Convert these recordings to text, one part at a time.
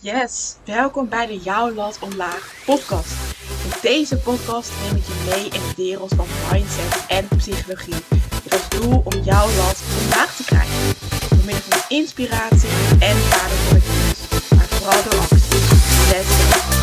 Yes, welkom bij de Jouw Lat Omlaag podcast. In deze podcast neem ik je mee in de wereld van mindset en psychologie. Met als doel om jouw lat omlaag te krijgen. Door middel van inspiratie en waardevolle kennis. Maar vooral door actie. Let's!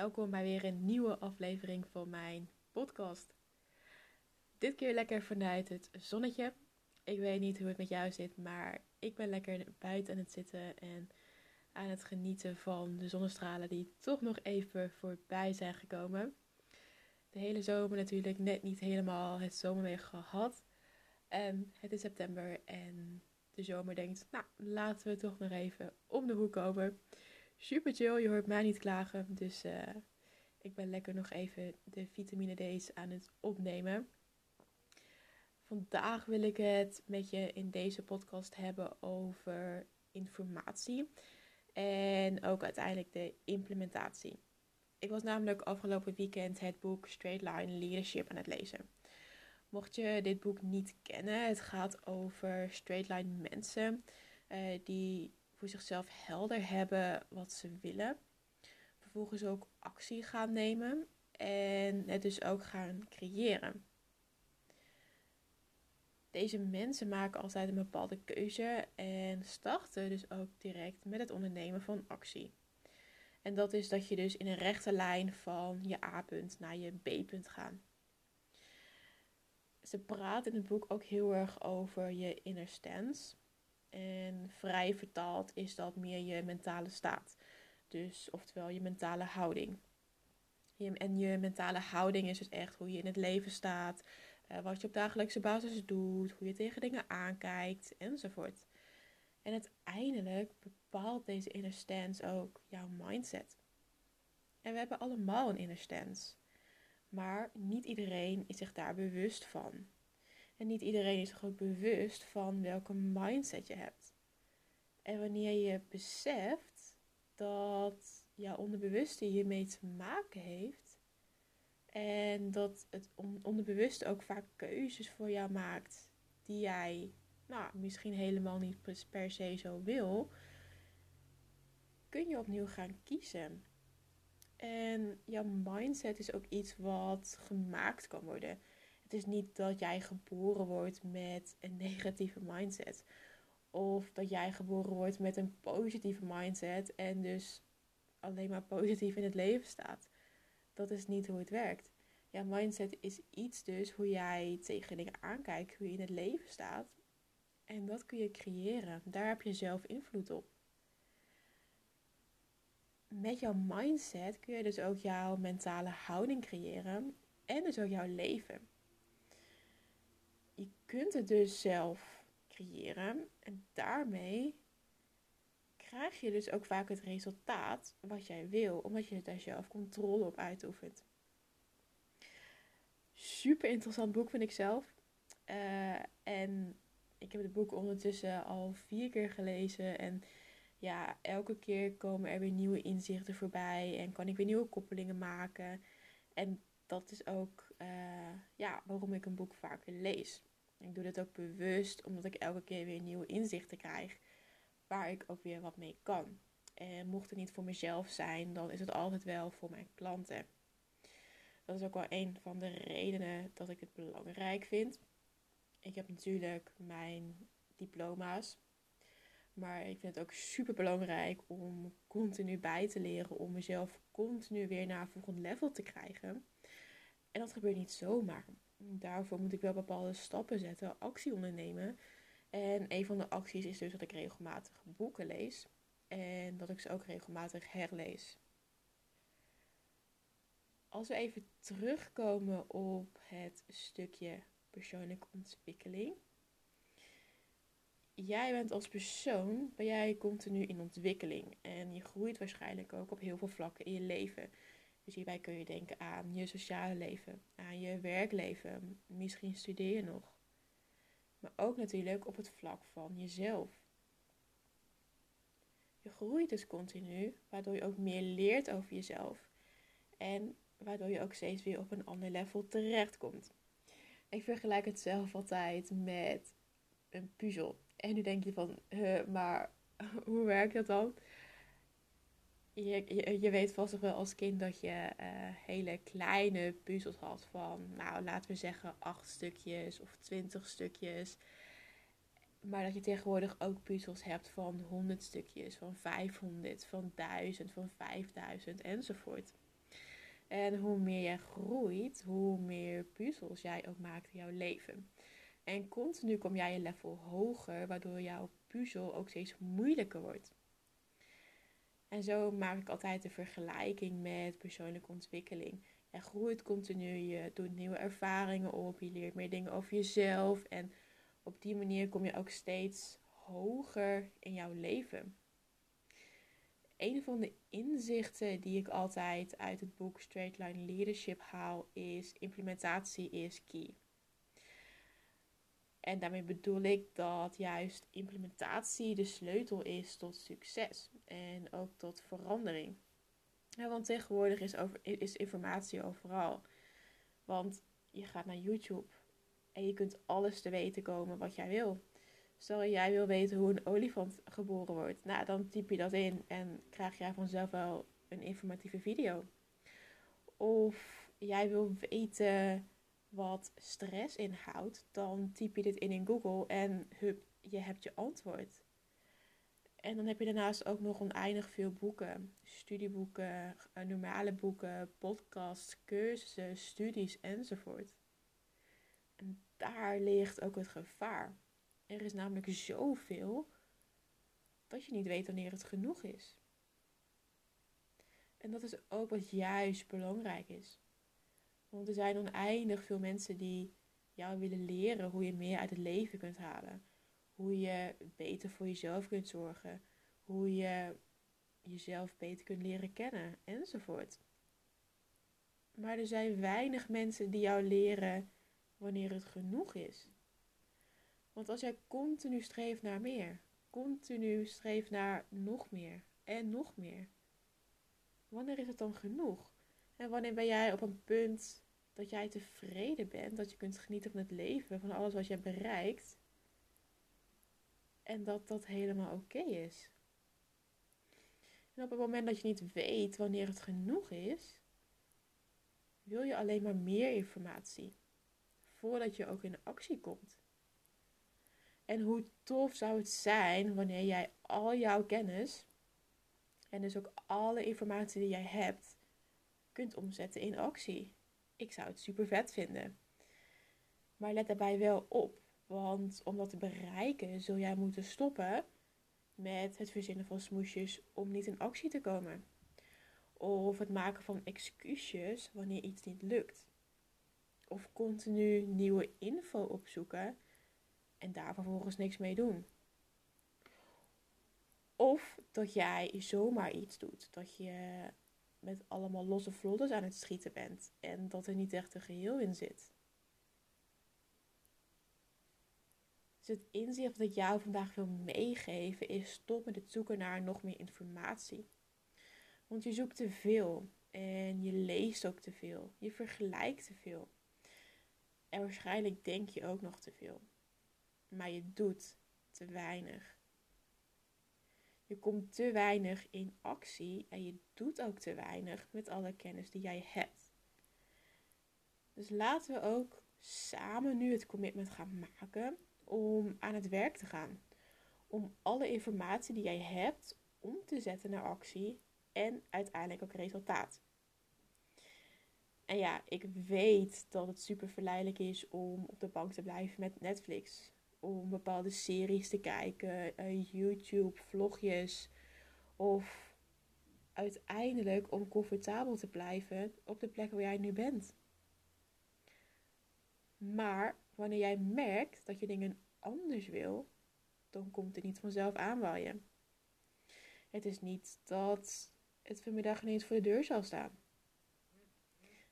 Welkom bij weer een nieuwe aflevering van mijn podcast. Dit keer lekker vanuit het zonnetje. Ik weet niet hoe het met jou zit, maar ik ben lekker buiten aan het zitten en aan het genieten van de zonnestralen die toch nog even voorbij zijn gekomen. De hele zomer natuurlijk net niet helemaal het zomerweer gehad. En het is september en de zomer denkt, nou laten we toch nog even om de hoek komen super chill. Je hoort mij niet klagen. Dus uh, ik ben lekker nog even de vitamine D's aan het opnemen. Vandaag wil ik het met je in deze podcast hebben over informatie. En ook uiteindelijk de implementatie. Ik was namelijk afgelopen weekend het boek Straight Line Leadership aan het lezen. Mocht je dit boek niet kennen, het gaat over straight line mensen uh, die voor zichzelf helder hebben wat ze willen. Vervolgens ook actie gaan nemen en het dus ook gaan creëren. Deze mensen maken altijd een bepaalde keuze en starten dus ook direct met het ondernemen van actie. En dat is dat je dus in een rechte lijn van je A-punt naar je B-punt gaat. Ze praat in het boek ook heel erg over je inner stance. En vrij vertaald is dat meer je mentale staat. Dus oftewel je mentale houding. en je mentale houding is dus echt hoe je in het leven staat, uh, wat je op dagelijkse basis doet, hoe je tegen dingen aankijkt enzovoort. En uiteindelijk bepaalt deze inner stance ook jouw mindset. En we hebben allemaal een inner stance. Maar niet iedereen is zich daar bewust van. En niet iedereen is zich ook bewust van welke mindset je hebt. En wanneer je beseft dat jouw onderbewuste hiermee te maken heeft. En dat het onderbewuste ook vaak keuzes voor jou maakt die jij nou, misschien helemaal niet per se zo wil. Kun je opnieuw gaan kiezen. En jouw mindset is ook iets wat gemaakt kan worden. Het is niet dat jij geboren wordt met een negatieve mindset. Of dat jij geboren wordt met een positieve mindset en dus alleen maar positief in het leven staat. Dat is niet hoe het werkt. Ja, mindset is iets dus hoe jij tegen dingen aankijkt, hoe je in het leven staat. En dat kun je creëren. Daar heb je zelf invloed op. Met jouw mindset kun je dus ook jouw mentale houding creëren en dus ook jouw leven je kunt het dus zelf creëren. En daarmee krijg je dus ook vaak het resultaat wat jij wil, omdat je daar zelf controle op uitoefent. Super interessant boek vind ik zelf. Uh, en ik heb het boek ondertussen al vier keer gelezen. En ja, elke keer komen er weer nieuwe inzichten voorbij. En kan ik weer nieuwe koppelingen maken. En dat is ook uh, ja, waarom ik een boek vaker lees. Ik doe dit ook bewust omdat ik elke keer weer nieuwe inzichten krijg waar ik ook weer wat mee kan. En mocht het niet voor mezelf zijn, dan is het altijd wel voor mijn klanten. Dat is ook wel een van de redenen dat ik het belangrijk vind. Ik heb natuurlijk mijn diploma's. Maar ik vind het ook super belangrijk om continu bij te leren. Om mezelf continu weer naar een volgend level te krijgen. En dat gebeurt niet zomaar daarvoor moet ik wel bepaalde stappen zetten, actie ondernemen. En een van de acties is dus dat ik regelmatig boeken lees en dat ik ze ook regelmatig herlees. Als we even terugkomen op het stukje persoonlijke ontwikkeling. Jij bent als persoon, ben jij continu in ontwikkeling en je groeit waarschijnlijk ook op heel veel vlakken in je leven. Dus hierbij kun je denken aan je sociale leven, aan je werkleven. Misschien studeer je nog. Maar ook natuurlijk op het vlak van jezelf. Je groeit dus continu, waardoor je ook meer leert over jezelf. En waardoor je ook steeds weer op een ander level terechtkomt. Ik vergelijk het zelf altijd met een puzzel. En nu denk je van, maar hoe werkt dat dan? Je, je, je, weet vast nog wel als kind dat je uh, hele kleine puzzels had van, nou laten we zeggen, acht stukjes of twintig stukjes. Maar dat je tegenwoordig ook puzzels hebt van 100 stukjes, van 500, van 1000, van 5000 enzovoort. En hoe meer jij groeit, hoe meer puzzels jij ook maakt in jouw leven. En continu kom jij een level hoger, waardoor jouw puzzel ook steeds moeilijker wordt. En zo maak ik altijd de vergelijking met persoonlijke ontwikkeling. Je groeit continu, je doet nieuwe ervaringen op, je leert meer dingen over jezelf. En op die manier kom je ook steeds hoger in jouw leven. Een van de inzichten die ik altijd uit het boek Straight Line Leadership haal is implementatie is key. En daarmee bedoel ik dat juist implementatie de sleutel is tot succes en ook tot verandering. Ja, want tegenwoordig is, over, is informatie overal. Want je gaat naar YouTube en je kunt alles te weten komen wat jij wil. Stel jij wil weten hoe een olifant geboren wordt. Nou, dan typ je dat in en krijg jij vanzelf wel een informatieve video. Of jij wil weten wat stress inhoudt, dan typ je dit in in Google en hup, je hebt je antwoord. En dan heb je daarnaast ook nog oneindig veel boeken. Studieboeken, eh, normale boeken, podcasts, cursussen, studies enzovoort. En daar ligt ook het gevaar. Er is namelijk zoveel dat je niet weet wanneer het genoeg is. En dat is ook wat juist belangrijk is. Want er zijn oneindig veel mensen die jou willen leren hoe je meer uit het leven kunt halen. Hoe je beter voor jezelf kunt zorgen. Hoe je jezelf beter kunt leren kennen enzovoort. Maar er zijn weinig mensen die jou leren wanneer het genoeg is. Want als jij continu streeft naar meer, continu streeft naar nog meer en nog meer, wanneer is het dan genoeg? En wanneer ben jij op een punt dat jij tevreden bent, dat je kunt genieten van het leven, van alles wat je bereikt, en dat dat helemaal oké is? En op het moment dat je niet weet wanneer het genoeg is, wil je alleen maar meer informatie voordat je ook in actie komt. En hoe tof zou het zijn wanneer jij al jouw kennis en dus ook alle informatie die jij hebt kunt omzetten in actie. Ik zou het super vet vinden. Maar let daarbij wel op, want om dat te bereiken zul jij moeten stoppen met het verzinnen van smoesjes om niet in actie te komen. Of het maken van excuses wanneer iets niet lukt. Of continu nieuwe info opzoeken en daar vervolgens niks mee doen. Of dat jij zomaar iets doet. Dat je met allemaal losse vlodders aan het schieten bent. En dat er niet echt een geheel in zit. Dus het inzicht dat ik jou vandaag wil meegeven is stop met het zoeken naar nog meer informatie. Want je zoekt te veel en je leest ook te veel. Je vergelijkt te veel. En waarschijnlijk denk je ook nog te veel maar je doet te weinig. Je komt te weinig in actie en je doet ook te weinig met alle kennis die jij hebt. Dus laten we ook samen nu het commitment gaan maken om aan het werk te gaan. Om alle informatie die jij hebt om te zetten naar actie en uiteindelijk ook resultaat. En ja, ik weet dat het super verleidelijk is om op de bank te blijven met Netflix om bepaalde series te kijken, uh, YouTube, vlogjes. Of uiteindelijk om comfortabel te blijven op de plek waar jij nu bent. Maar wanneer jij merkt dat je dingen anders wil, dan komt het niet vanzelf aanwaaien. Het is niet dat het vanmiddag ineens voor de deur zal staan.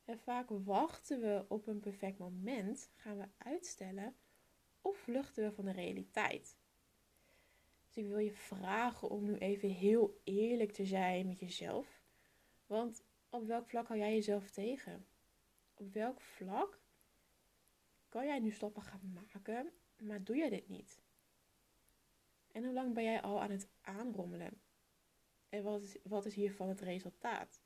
En vaak wachten we op een perfect moment, gaan we uitstellen of vluchten we van de realiteit? Dus ik wil je vragen om nu even heel eerlijk te zijn met jezelf. Want op welk vlak hou jij jezelf tegen? Op welk vlak kan jij nu stappen gaan maken, maar doe je dit niet? En hoe lang ben jij al aan het aanrommelen? En wat is, wat is hiervan het resultaat?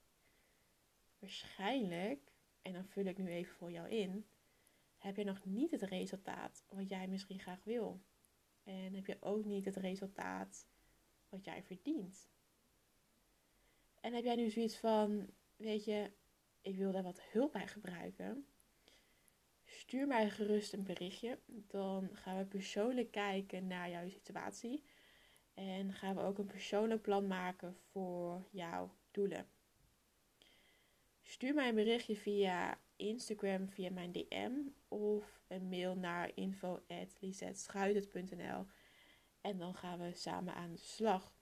Waarschijnlijk, en dan vul ik nu even voor jou in, heb je nog niet het resultaat wat jij misschien graag wil. En heb je ook niet het resultaat wat jij verdient. En heb jij nu zoiets van, weet je, ik wil daar wat hulp bij gebruiken. Stuur mij gerust een berichtje. Dan gaan we persoonlijk kijken naar jouw situatie. En gaan we ook een persoonlijk plan maken voor jouw doelen. Stuur mij een berichtje via Instagram, via mijn DM of een mail naar info.lisetschuitert.nl en dan gaan we samen aan de slag.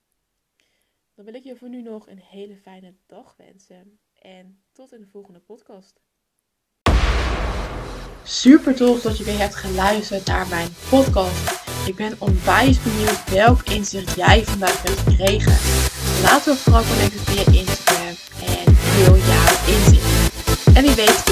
Dan wil ik je voor nu nog een hele fijne dag wensen en tot in de volgende podcast. Super tof dat je weer hebt geluisterd naar mijn podcast. Ik ben onwijs benieuwd welk inzicht jij vandaag hebt gekregen. Laat me vooral connecten via Instagram en deel jouw inzicht. En wie weet